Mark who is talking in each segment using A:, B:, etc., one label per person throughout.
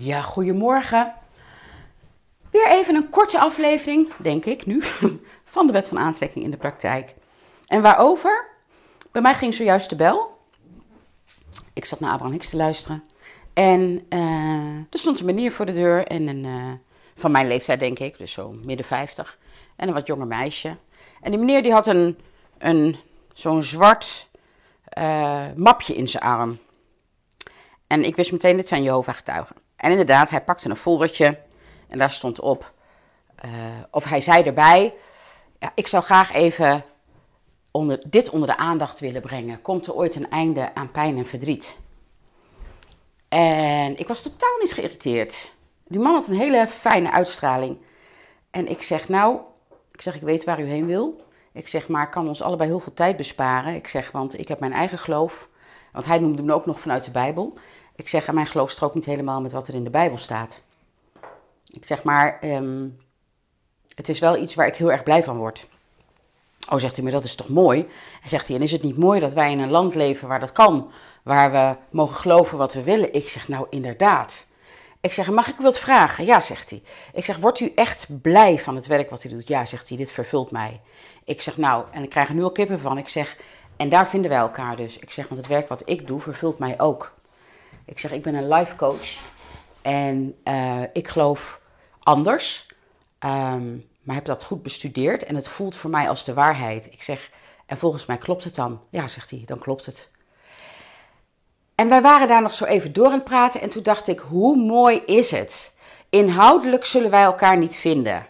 A: Ja, goedemorgen. Weer even een korte aflevering, denk ik nu, van de wet van aantrekking in de praktijk. En waarover? Bij mij ging zojuist de bel. Ik zat naar Abraham Hicks te luisteren. En uh, er stond een meneer voor de deur en een, uh, van mijn leeftijd denk ik, dus zo midden 50. En een wat jonger meisje. En die meneer die had een, een, zo'n zwart uh, mapje in zijn arm. En ik wist meteen, dit zijn Jehovah-getuigen. En inderdaad, hij pakte een foldertje en daar stond op, uh, of hij zei erbij, ja, ik zou graag even onder, dit onder de aandacht willen brengen. Komt er ooit een einde aan pijn en verdriet? En ik was totaal niet geïrriteerd. Die man had een hele fijne uitstraling. En ik zeg, nou, ik zeg, ik weet waar u heen wil. Ik zeg, maar kan ons allebei heel veel tijd besparen. Ik zeg, want ik heb mijn eigen geloof. Want hij noemde me ook nog vanuit de Bijbel. Ik zeg, mijn geloof strookt niet helemaal met wat er in de Bijbel staat. Ik zeg maar, um, het is wel iets waar ik heel erg blij van word. Oh, zegt hij, maar dat is toch mooi? Hij zegt hij, en is het niet mooi dat wij in een land leven waar dat kan? Waar we mogen geloven wat we willen? Ik zeg, nou inderdaad. Ik zeg, mag ik u wat vragen? Ja, zegt hij. Ik zeg, wordt u echt blij van het werk wat u doet? Ja, zegt hij, dit vervult mij. Ik zeg, nou, en ik krijg er nu al kippen van. Ik zeg, en daar vinden wij elkaar dus. Ik zeg, want het werk wat ik doe vervult mij ook. Ik zeg, ik ben een life coach en uh, ik geloof anders, um, maar heb dat goed bestudeerd en het voelt voor mij als de waarheid. Ik zeg, en volgens mij klopt het dan. Ja, zegt hij, dan klopt het. En wij waren daar nog zo even door aan het praten en toen dacht ik, hoe mooi is het? Inhoudelijk zullen wij elkaar niet vinden.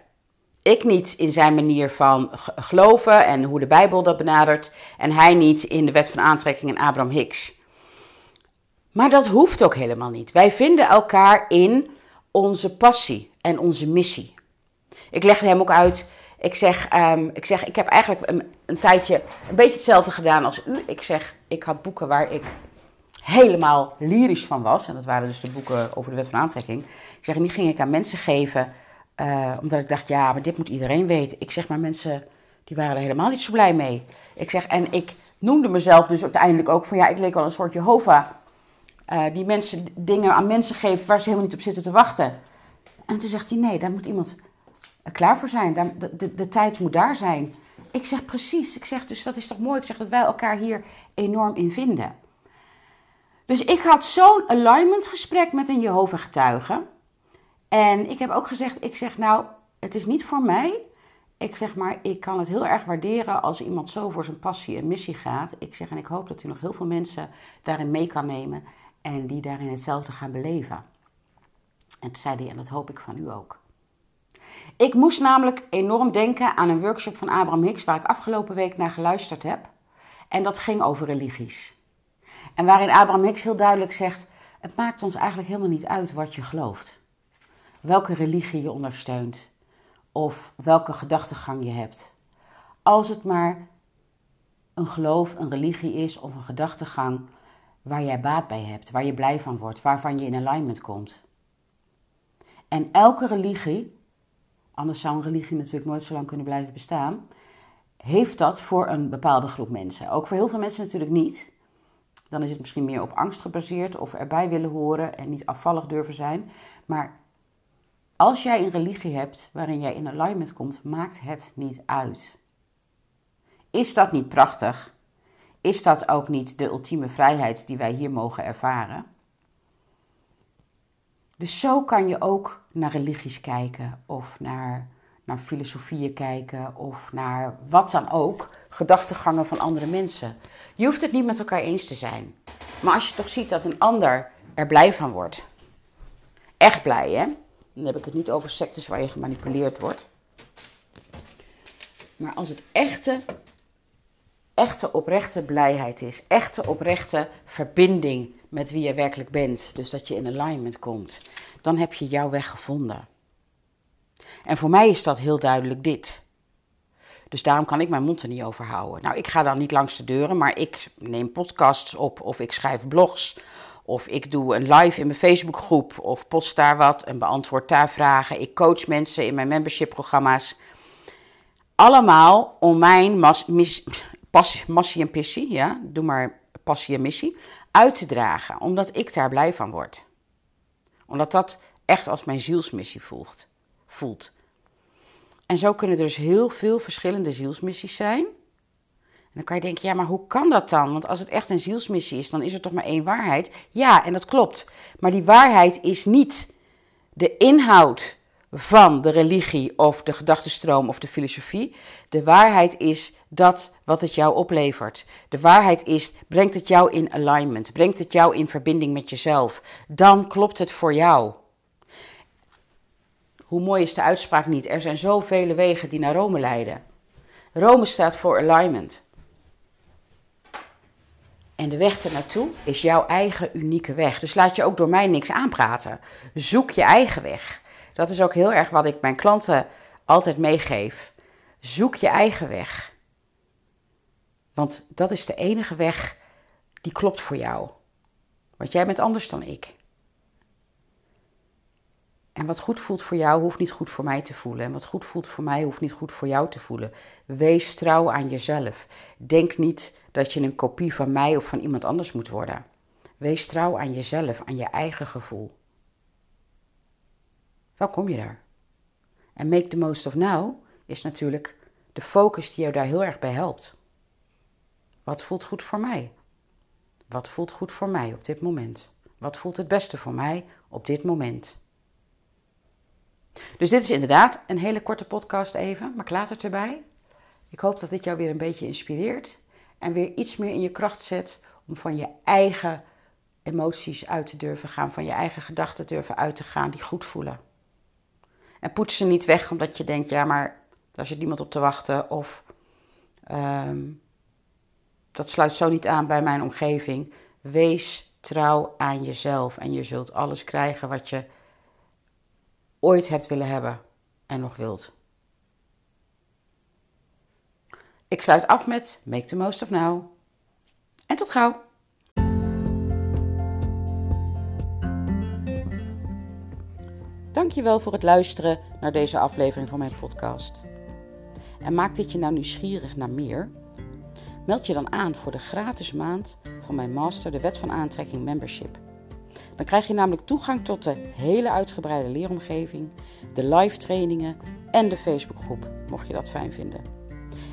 A: Ik niet in zijn manier van geloven en hoe de Bijbel dat benadert. En hij niet in de wet van aantrekking en Abraham Hicks. Maar dat hoeft ook helemaal niet. Wij vinden elkaar in onze passie en onze missie. Ik legde hem ook uit. Ik zeg, um, ik, zeg ik heb eigenlijk een, tijdje een beetje hetzelfde gedaan als u. Ik zeg, ik had boeken waar ik helemaal lyrisch van was. En dat waren dus de boeken over de wet van aantrekking. Ik zeg, en die ging ik aan mensen geven. Uh, omdat ik dacht, ja, maar dit moet iedereen weten. Ik zeg, maar mensen, die waren er helemaal niet zo blij mee. Ik zeg, en ik noemde mezelf dus uiteindelijk ook van, ja, ik leek wel een soort Jehovah uh, die mensen dingen aan mensen geeft waar ze helemaal niet op zitten te wachten. En toen zegt hij: nee, daar moet iemand klaar voor zijn. De, de, de, tijd moet daar zijn. Ik zeg precies. Ik zeg dus dat is toch mooi. Ik zeg dat wij elkaar hier enorm in vinden. Dus ik had zo'n alignment gesprek met een Jehovah getuige. En ik heb ook gezegd: ik zeg nou, het is niet voor mij. Ik zeg maar, ik kan het heel erg waarderen als iemand zo voor zijn passie en missie gaat. Ik zeg en ik hoop dat u nog heel veel mensen daarin mee kan nemen en die daarin hetzelfde gaan beleven. En toen zei hij, en dat hoop ik van u ook. Ik moest namelijk enorm denken aan een workshop van Abraham Hicks, waar ik afgelopen week naar geluisterd heb. En dat ging over religies. En waarin Abraham Hicks heel duidelijk zegt: Het maakt ons eigenlijk helemaal niet uit wat je gelooft. Welke religie je ondersteunt. Of welke gedachtegang je hebt. Als het maar een geloof, een religie is of een gedachtegang waar jij baat bij hebt, waar je blij van wordt, waarvan je in alignment komt. En elke religie, anders zou een religie natuurlijk nooit zo lang kunnen blijven bestaan, heeft dat voor een bepaalde groep mensen. Ook voor heel veel mensen natuurlijk niet. Dan is het misschien meer op angst gebaseerd of erbij willen horen en niet afvallig durven zijn. Maar als jij een religie hebt waarin jij in alignment komt, maakt het niet uit. Is dat niet prachtig? Is dat ook niet de ultieme vrijheid die wij hier mogen ervaren? Dus zo kan je ook naar religies kijken of naar, naar filosofieën kijken of naar wat dan ook, gedachtegangen van andere mensen. Je hoeft het niet met elkaar eens te zijn. Maar als je toch ziet dat een ander er blij van wordt, echt blij hè, dan heb ik het niet over sectes waar je gemanipuleerd wordt. Maar als het echte echte oprechte blijheid is. Echte oprechte verbinding met wie je werkelijk bent. Dus dat je in alignment komt. Dan heb je jouw weg gevonden. En voor mij is dat heel duidelijk dit. Dus daarom kan ik mijn mond er niet over houden. Nou, ik ga dan niet langs de deuren, maar ik neem podcasts op of ik schrijf blogs. Of ik doe een live in mijn Facebookgroep of post daar wat en beantwoord daar vragen. Ik coach mensen in mijn membership programma's. Allemaal om mijn mis, pas, massie en pissie, ja, doe maar passie en missie, uit te dragen, omdat ik daar blij van word. Omdat dat echt als mijn zielsmissie voelt. voelt. En zo kunnen er dus heel veel verschillende zielsmissies zijn. En dan kan je denken, ja, maar hoe kan dat dan? Want als het echt een zielsmissie is, dan is er toch maar één waarheid. Ja, en dat klopt. Maar die waarheid is niet de inhoud van de religie of de gedachtenstroom of de filosofie. De waarheid is dat wat het jou oplevert. De waarheid is, brengt het jou in alignment, brengt het jou in verbinding met jezelf. Dan klopt het voor jou. Hoe mooi is de uitspraak niet? Er zijn zoveel wegen die naar Rome leiden. Rome staat voor alignment. En de weg ernaartoe is jouw eigen unieke weg. Dus laat je ook door mij niks aanpraten. Zoek je eigen weg. Dat is ook heel erg wat ik mijn klanten altijd meegeef. Zoek je eigen weg. Want dat is de enige weg die klopt voor jou. Want jij bent anders dan ik. En wat goed voelt voor jou, hoeft niet goed voor mij te voelen. En wat goed voelt voor mij, hoeft niet goed voor jou te voelen. Wees trouw aan jezelf. Denk niet dat je een kopie van mij of van iemand anders moet worden. Wees trouw aan jezelf, aan je eigen gevoel. Dan kom je daar. En make the most of now is natuurlijk de focus die jou daar heel erg bij helpt. Wat voelt goed voor mij? Wat voelt goed voor mij op dit moment? Wat voelt het beste voor mij op dit moment? Dus dit is inderdaad een hele korte podcast even, maar ik laat het erbij. Ik hoop dat dit jou weer een beetje inspireert en weer iets meer in je kracht zet om van je eigen emoties uit te durven gaan, van je eigen gedachten durven uit te gaan die goed voelen. En poets ze niet weg omdat je denkt, ja, maar daar zit niemand op te wachten of ehm, dat sluit zo niet aan bij mijn omgeving. Wees trouw aan jezelf en je zult alles krijgen wat je ooit hebt willen hebben en nog wilt. Ik sluit af met Make the Most of Now. En tot gauw! Dankjewel voor het luisteren naar deze aflevering van mijn podcast. En maakt dit je nou nieuwsgierig naar meer? Meld je dan aan voor de gratis maand van mijn master, de Wet van Aantrekking Membership. Dan krijg je namelijk toegang tot de hele uitgebreide leeromgeving, de live trainingen en de Facebookgroep, mocht je dat fijn vinden.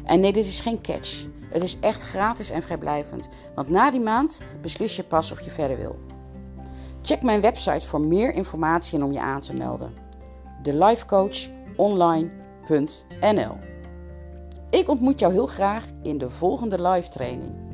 A: En nee, dit is geen catch. Het is echt gratis en vrijblijvend, want na die maand beslis je pas of je verder wil. Check mijn website voor meer informatie en om je aan te melden. thelifecoachonline.nl Ik ontmoet jou heel graag in de volgende live training.